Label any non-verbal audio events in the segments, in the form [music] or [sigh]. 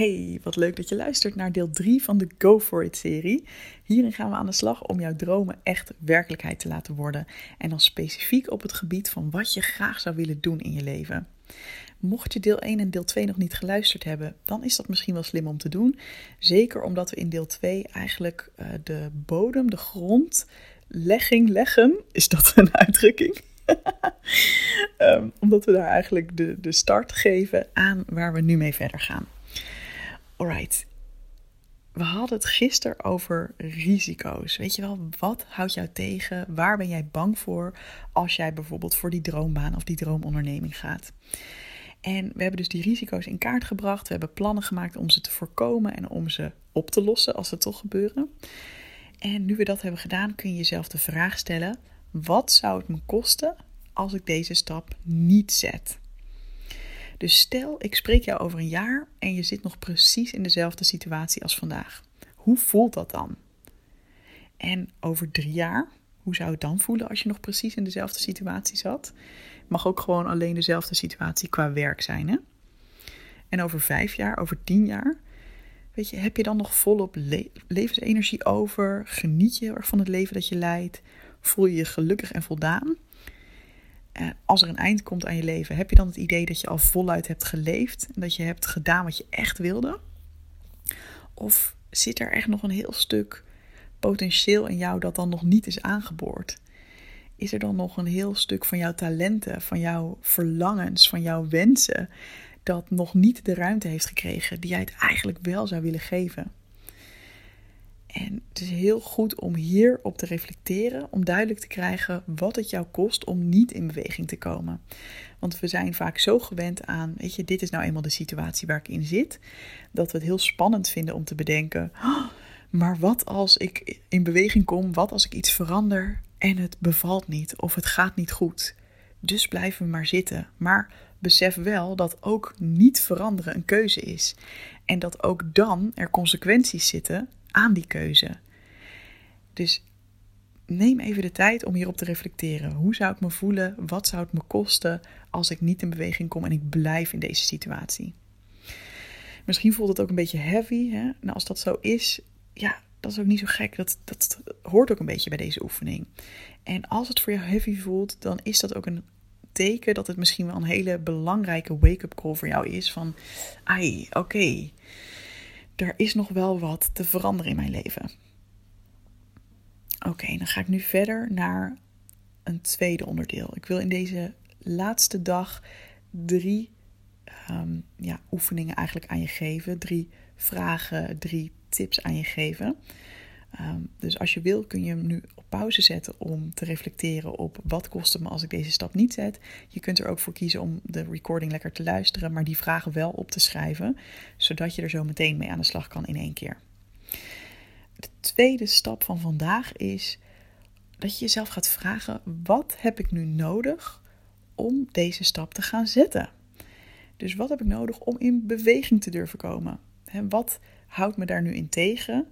Hey, wat leuk dat je luistert naar deel 3 van de Go For It serie. Hierin gaan we aan de slag om jouw dromen echt werkelijkheid te laten worden. En dan specifiek op het gebied van wat je graag zou willen doen in je leven. Mocht je deel 1 en deel 2 nog niet geluisterd hebben, dan is dat misschien wel slim om te doen. Zeker omdat we in deel 2 eigenlijk uh, de bodem, de grondlegging leggen. Is dat een uitdrukking? um, [laughs] omdat we daar eigenlijk de, de start geven aan waar we nu mee verder gaan. Alright. We hadden het gisteren over risico's. Weet je wel, wat houdt jou tegen? Waar ben jij bang voor als jij bijvoorbeeld voor die droombaan of die droomonderneming gaat? En we hebben dus die risico's in kaart gebracht. We hebben plannen gemaakt om ze te voorkomen en om ze op te lossen als ze toch gebeuren. En nu we dat hebben gedaan, kun je jezelf de vraag stellen: wat zou het me kosten als ik deze stap niet zet? Dus stel, ik spreek jou over een jaar en je zit nog precies in dezelfde situatie als vandaag. Hoe voelt dat dan? En over drie jaar, hoe zou het dan voelen als je nog precies in dezelfde situatie zat? Mag ook gewoon alleen dezelfde situatie qua werk zijn, hè? En over vijf jaar, over tien jaar, weet je, heb je dan nog volop levensenergie over? Geniet je van het leven dat je leidt? Voel je je gelukkig en voldaan? Eh, als er een eind komt aan je leven, heb je dan het idee dat je al voluit hebt geleefd en dat je hebt gedaan wat je echt wilde? Of zit er echt nog een heel stuk potentieel in jou dat dan nog niet is aangeboord? Is er dan nog een heel stuk van jouw talenten, van jouw verlangens, van jouw wensen, dat nog niet de ruimte heeft gekregen die jij het eigenlijk wel zou willen geven? En het is heel goed om hierop te reflecteren, om duidelijk te krijgen wat het jou kost om niet in beweging te komen. Want we zijn vaak zo gewend aan, weet je, dit is nou eenmaal de situatie waar ik in zit, dat we het heel spannend vinden om te bedenken, oh, maar wat als ik in beweging kom, wat als ik iets verander en het bevalt niet of het gaat niet goed. Dus blijven we maar zitten. Maar besef wel dat ook niet veranderen een keuze is. En dat ook dan er consequenties zitten aan die keuze. Dus neem even de tijd om hierop te reflecteren. Hoe zou ik me voelen? Wat zou het me kosten als ik niet in beweging kom en ik blijf in deze situatie? Misschien voelt het ook een beetje heavy. Hè? Nou, als dat zo is, ja, dat is ook niet zo gek. Dat, dat hoort ook een beetje bij deze oefening. En als het voor jou heavy voelt, dan is dat ook een teken dat het misschien wel een hele belangrijke wake-up call voor jou is. Van, ai, oké, er is nog wel wat te veranderen in mijn leven. Oké, dan ga ik nu verder naar een tweede onderdeel. Ik wil in deze laatste dag drie um, ja, oefeningen eigenlijk aan je geven. Drie vragen, drie tips aan je geven. Um, dus als je wil kun je hem nu pauze zetten om te reflecteren op wat kost het me als ik deze stap niet zet. Je kunt er ook voor kiezen om de recording lekker te luisteren, maar die vragen wel op te schrijven, zodat je er zo meteen mee aan de slag kan in één keer. De tweede stap van vandaag is dat je jezelf gaat vragen: wat heb ik nu nodig om deze stap te gaan zetten? Dus wat heb ik nodig om in beweging te durven komen? wat houdt me daar nu in tegen?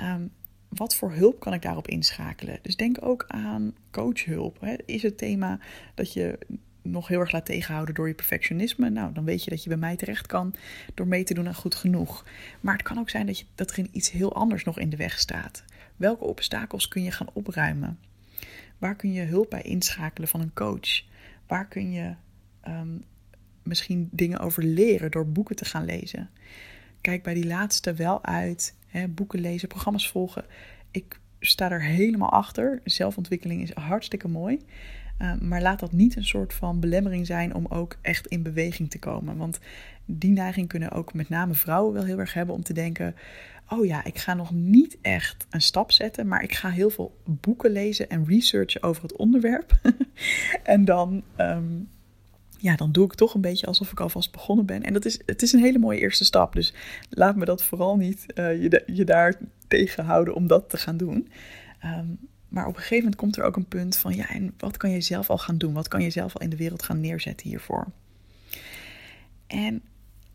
Um, wat voor hulp kan ik daarop inschakelen? Dus denk ook aan coachhulp. Hè. Is het thema dat je nog heel erg laat tegenhouden door je perfectionisme? Nou, dan weet je dat je bij mij terecht kan door mee te doen aan goed genoeg. Maar het kan ook zijn dat, je, dat er iets heel anders nog in de weg staat. Welke obstakels kun je gaan opruimen? Waar kun je hulp bij inschakelen van een coach? Waar kun je um, misschien dingen over leren door boeken te gaan lezen? Kijk bij die laatste wel uit hè, boeken lezen, programma's volgen. Ik sta er helemaal achter. Zelfontwikkeling is hartstikke mooi. Uh, maar laat dat niet een soort van belemmering zijn om ook echt in beweging te komen. Want die neiging kunnen ook met name vrouwen wel heel erg hebben om te denken: oh ja, ik ga nog niet echt een stap zetten, maar ik ga heel veel boeken lezen en researchen over het onderwerp. [laughs] en dan, um, ja, dan doe ik toch een beetje alsof ik alvast begonnen ben. En dat is, het is een hele mooie eerste stap. Dus laat me dat vooral niet uh, je, je daar tegenhouden om dat te gaan doen. Um, maar op een gegeven moment komt er ook een punt van, ja, en wat kan je zelf al gaan doen? Wat kan je zelf al in de wereld gaan neerzetten hiervoor? En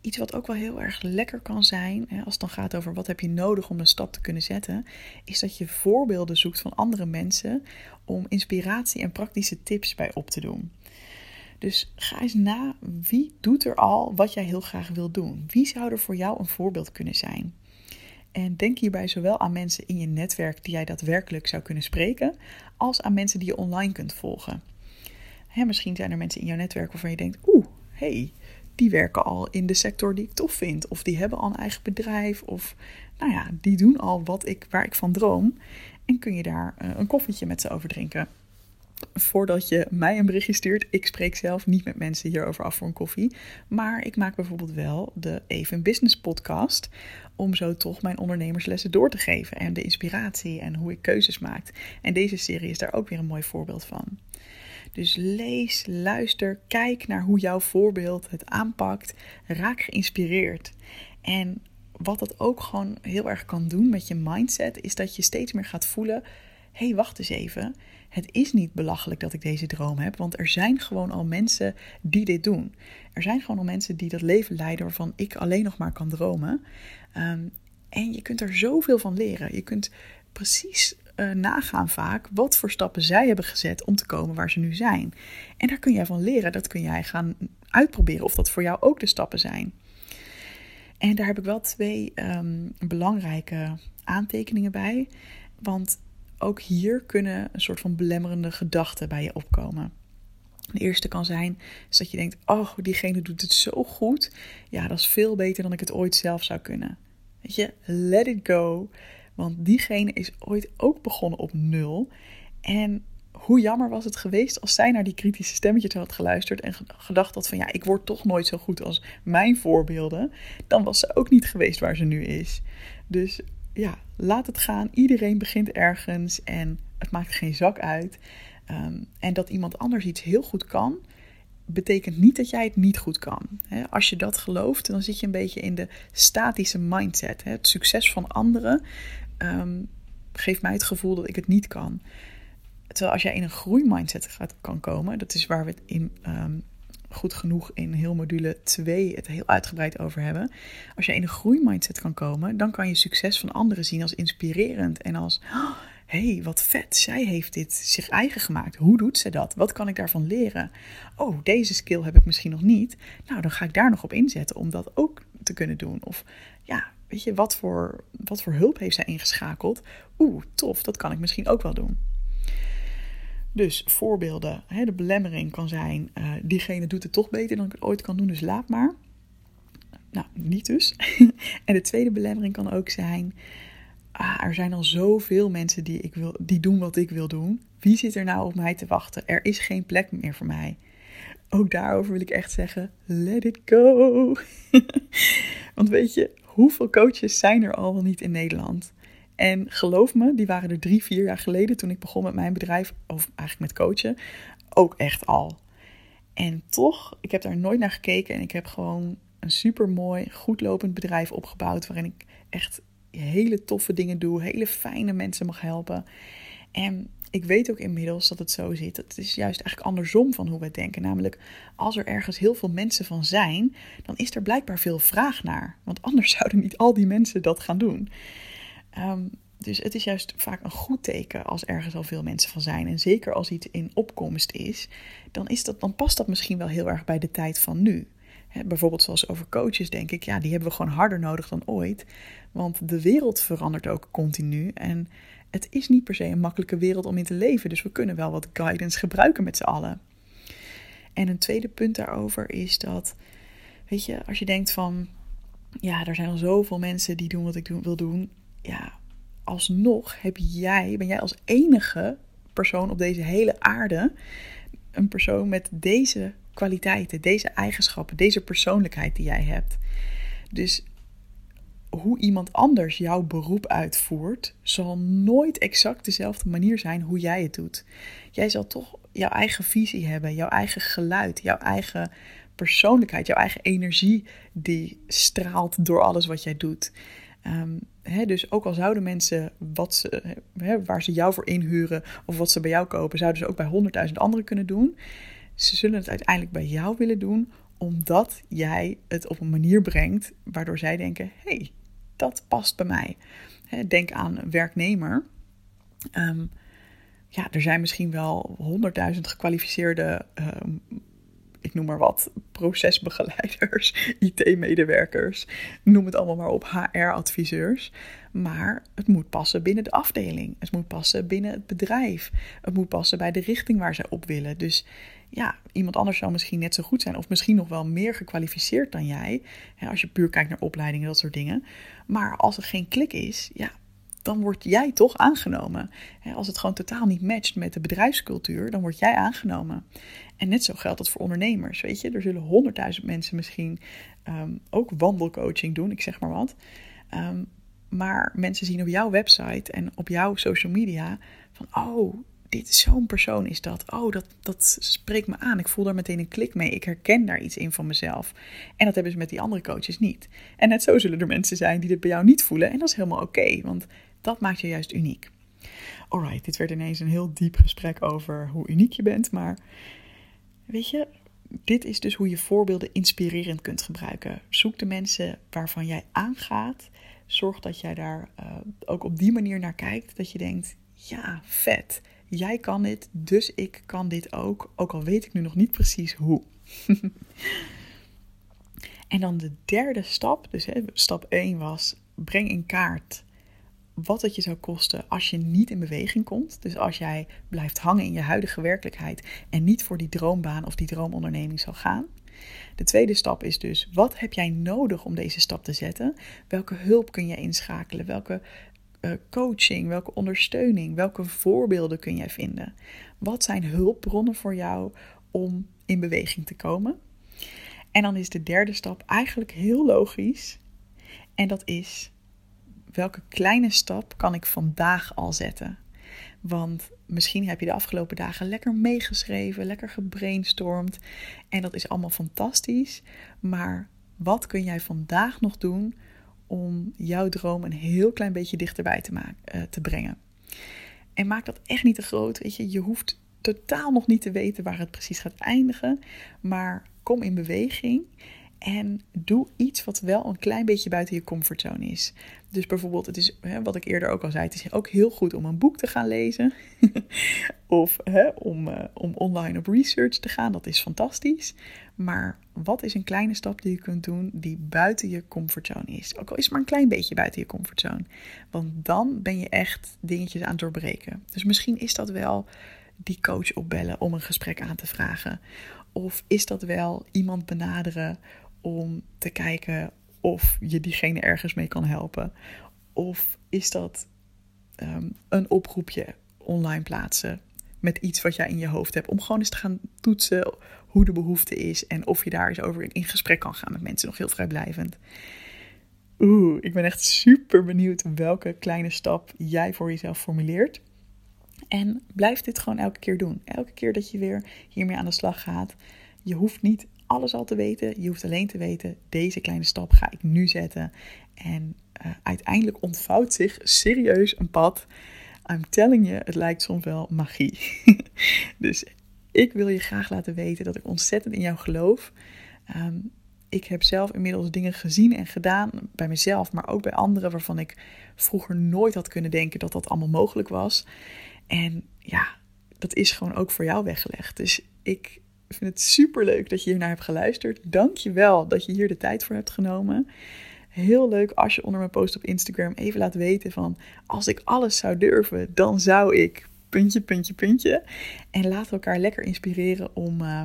iets wat ook wel heel erg lekker kan zijn, als het dan gaat over wat heb je nodig om een stap te kunnen zetten, is dat je voorbeelden zoekt van andere mensen om inspiratie en praktische tips bij op te doen. Dus ga eens na, wie doet er al wat jij heel graag wil doen? Wie zou er voor jou een voorbeeld kunnen zijn? En denk hierbij zowel aan mensen in je netwerk die jij daadwerkelijk zou kunnen spreken, als aan mensen die je online kunt volgen. Hè, misschien zijn er mensen in jouw netwerk waarvan je denkt: oeh, hey, die werken al in de sector die ik tof vind. Of die hebben al een eigen bedrijf. Of nou ja, die doen al wat ik, waar ik van droom. En kun je daar uh, een koffietje met ze over drinken. Voordat je mij een berichtje stuurt, ik spreek zelf niet met mensen hierover af voor een koffie. Maar ik maak bijvoorbeeld wel de Even Business podcast. Om zo toch mijn ondernemerslessen door te geven. En de inspiratie en hoe ik keuzes maak. En deze serie is daar ook weer een mooi voorbeeld van. Dus lees, luister, kijk naar hoe jouw voorbeeld het aanpakt. Raak geïnspireerd. En wat dat ook gewoon heel erg kan doen met je mindset, is dat je steeds meer gaat voelen: hé, hey, wacht eens even. Het is niet belachelijk dat ik deze droom heb, want er zijn gewoon al mensen die dit doen. Er zijn gewoon al mensen die dat leven leiden waarvan ik alleen nog maar kan dromen. Ehm, en je kunt er zoveel van leren. Je kunt precies uh, nagaan vaak wat voor stappen zij hebben gezet om te komen waar ze nu zijn. En daar kun jij van leren, dat kun jij gaan uitproberen of dat voor jou ook de stappen zijn. En daar heb ik wel twee um, belangrijke aantekeningen bij. Want ook hier kunnen een soort van belemmerende gedachten bij je opkomen. De eerste kan zijn is dat je denkt: Oh, diegene doet het zo goed. Ja, dat is veel beter dan ik het ooit zelf zou kunnen. Weet je, let it go. Want diegene is ooit ook begonnen op nul. En hoe jammer was het geweest als zij naar die kritische stemmetjes had geluisterd en gedacht had van ja, ik word toch nooit zo goed als mijn voorbeelden. Dan was ze ook niet geweest waar ze nu is. Dus ja, laat het gaan. Iedereen begint ergens en het maakt geen zak uit. Um, en dat iemand anders iets heel goed kan, betekent niet dat jij het niet goed kan. Als je dat gelooft, dan zit je een beetje in de statische mindset. Het succes van anderen um, geeft mij het gevoel dat ik het niet kan. Terwijl als jij in een groeimindset gaat, kan komen, dat is waar we het in um, goed genoeg in heel module 2 het heel uitgebreid over hebben. Als jij in een groeimindset kan komen, dan kan je succes van anderen zien als inspirerend en als. Oh, hey, wat vet, zij heeft dit zich eigen gemaakt. Hoe doet ze dat? Wat kan ik daarvan leren? Oh, deze skill heb ik misschien nog niet. Nou, dan ga ik daar nog op inzetten om dat ook te kunnen doen. Of ja, weet je, wat voor, wat voor hulp heeft zij ingeschakeld? Oeh, tof, dat kan ik misschien ook wel doen. Dus voorbeelden, hè, de belemmering kan zijn, uh, diegene doet het toch beter dan ik het ooit kan doen, dus laat maar. Nou, niet dus. [laughs] en de tweede belemmering kan ook zijn, ah, er zijn al zoveel mensen die, ik wil, die doen wat ik wil doen. Wie zit er nou op mij te wachten? Er is geen plek meer voor mij. Ook daarover wil ik echt zeggen, let it go. [laughs] Want weet je, hoeveel coaches zijn er al niet in Nederland? En geloof me, die waren er drie, vier jaar geleden toen ik begon met mijn bedrijf, of eigenlijk met coachen, ook echt al. En toch, ik heb daar nooit naar gekeken en ik heb gewoon een super mooi, goed lopend bedrijf opgebouwd waarin ik echt hele toffe dingen doe, hele fijne mensen mag helpen. En ik weet ook inmiddels dat het zo zit. Het is juist eigenlijk andersom van hoe we denken. Namelijk, als er ergens heel veel mensen van zijn, dan is er blijkbaar veel vraag naar. Want anders [laughs] zouden niet al die mensen dat gaan doen. Ehm, dus het is juist vaak een goed teken als ergens al veel mensen van zijn. En zeker als iets in opkomst is, dan, is dat, dan past dat misschien wel heel erg bij de tijd van nu. bijvoorbeeld zoals over coaches denk ik, ja, die hebben we gewoon harder nodig dan ooit. Want de wereld verandert ook continu. En het is niet per se een makkelijke wereld om in te leven. Dus we kunnen wel wat guidance gebruiken met z'n allen. En een tweede punt daarover is dat, weet je, als je denkt van, ja, er zijn al zoveel mensen die doen wat ik wil doen. Ja, alsnog heb jij, ben jij als enige persoon op deze hele aarde een persoon met deze kwaliteiten, deze eigenschappen, deze persoonlijkheid die jij hebt. Dus hoe iemand anders jouw beroep uitvoert, zal nooit exact dezelfde manier zijn hoe jij het doet. Jij zal toch jouw eigen visie hebben, jouw eigen geluid, jouw eigen persoonlijkheid, jouw eigen energie die straalt door alles wat jij doet. Dus ook al zouden mensen wat waar ze jou voor inhuren of wat ze bij jou kopen, zouden ze ook bij honderdduizend anderen kunnen doen. Ze zullen het uiteindelijk bij jou willen doen, omdat jij het op een manier brengt waardoor zij denken: hey, dat past bij mij. denk aan een werknemer. Ehm, ja, er zijn misschien wel honderdduizend gekwalificeerde ehm, ik noem maar wat, procesbegeleiders, [laughs] IT-medewerkers, noem het allemaal maar op, HR-adviseurs. Maar het moet passen binnen de afdeling. Het moet passen binnen het bedrijf. Het moet passen bij de richting waar zij op willen. Dus ja, iemand anders zou misschien net zo goed zijn, of misschien nog wel meer gekwalificeerd dan jij. als je puur kijkt naar opleidingen, dat soort dingen. Maar als er geen klik is, ja, dan word jij toch aangenomen. Als het gewoon totaal niet matcht met de bedrijfscultuur, dan word jij aangenomen. En net zo geldt dat voor ondernemers. Weet je, er zullen honderdduizend mensen misschien ehm, ook wandelcoaching doen, ik zeg maar wat. Ehm, maar mensen zien op jouw website en op jouw social media van, oh, dit zo'n persoon is dat. Oh, dat, dat spreekt me aan. Ik voel daar meteen een klik mee. Ik herken daar iets in van mezelf. En dat hebben ze met die andere coaches niet. En net zo zullen er mensen zijn die dit bij jou niet voelen. En dat is helemaal oké, want dat maakt je juist uniek. Alright, dit werd ineens een heel diep gesprek over hoe uniek je bent. Maar weet je, dit is dus hoe je voorbeelden inspirerend kunt gebruiken. Zoek de mensen waarvan jij aangaat. Zorg dat jij daar uh, ook op die manier naar kijkt. Dat je denkt, ja, vet. Jij kan dit, dus ik kan dit ook. Ook al weet ik nu nog niet precies hoe. [laughs] en dan de derde stap. Dus hè, stap 1 was, breng in kaart wat het je zou kosten als je niet in beweging komt. Dus als jij blijft hangen in je huidige werkelijkheid en niet voor die droombaan of die droomonderneming zal gaan. De tweede stap is dus, wat heb jij nodig om deze stap te zetten? Welke hulp kun je inschakelen? Welke uh, coaching, welke ondersteuning, welke voorbeelden kun jij vinden? Wat zijn hulpbronnen voor jou om in beweging te komen? En dan is de derde stap eigenlijk heel logisch. En dat is welke kleine stap kan ik vandaag al zetten? Want misschien heb je de afgelopen dagen lekker meegeschreven, lekker gebrainstormd. En dat is allemaal fantastisch. Maar wat kun jij vandaag nog doen om jouw droom een heel klein beetje dichterbij te, maken, uh, te brengen? En maak dat echt niet te groot. Weet je, je hoeft totaal nog niet te weten waar het precies gaat eindigen. Maar kom in beweging. En doe iets wat wel een klein beetje buiten je comfortzone is. Dus bijvoorbeeld, het is hè, wat ik eerder ook al zei, het is ook heel goed om een boek te gaan lezen. [laughs] of hè, om, uh, om online op research te gaan, dat is fantastisch. Maar wat is een kleine stap die je kunt doen die buiten je comfortzone is? Ook al is het maar een klein beetje buiten je comfortzone. Want dan ben je echt dingetjes aan het doorbreken. Dus misschien is dat wel die coach opbellen om een gesprek aan te vragen. Of is dat wel iemand benaderen om te kijken of je diegene ergens mee kan helpen? Of is dat um, een oproepje online plaatsen met iets wat jij in je hoofd hebt, om gewoon eens te gaan toetsen hoe de behoefte is en of je daar eens over in gesprek kan gaan met mensen, nog heel vrijblijvend. Oeh, ik ben echt super benieuwd welke kleine stap jij voor jezelf formuleert. En blijf dit gewoon elke keer doen. Elke keer dat je weer hiermee aan de slag gaat. Je hoeft niet alles al te weten. Je hoeft alleen te weten, deze kleine stap ga ik nu zetten. En uh, uiteindelijk ontvouwt zich serieus een pad. I'm telling you, het lijkt soms wel magie. [laughs] dus ik wil je graag laten weten dat ik ontzettend in jou geloof. Um, ik heb zelf inmiddels dingen gezien en gedaan bij mezelf, maar ook bij anderen waarvan ik vroeger nooit had kunnen denken dat dat allemaal mogelijk was. En ja, dat is gewoon ook voor jou weggelegd. Dus ik ik vind het super leuk dat je hier naar hebt geluisterd. Dank je wel dat je hier de tijd voor hebt genomen. Heel leuk als je onder mijn post op Instagram even laat weten van als ik alles zou durven, dan zou ik puntje, puntje, puntje. En laat elkaar lekker inspireren om, uh,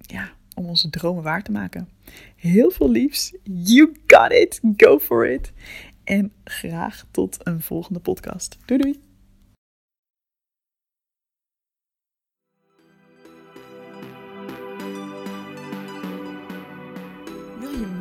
ja, om onze dromen waar te maken. Heel veel liefs. You got it. Go for it. En graag tot een volgende podcast. Doei doei!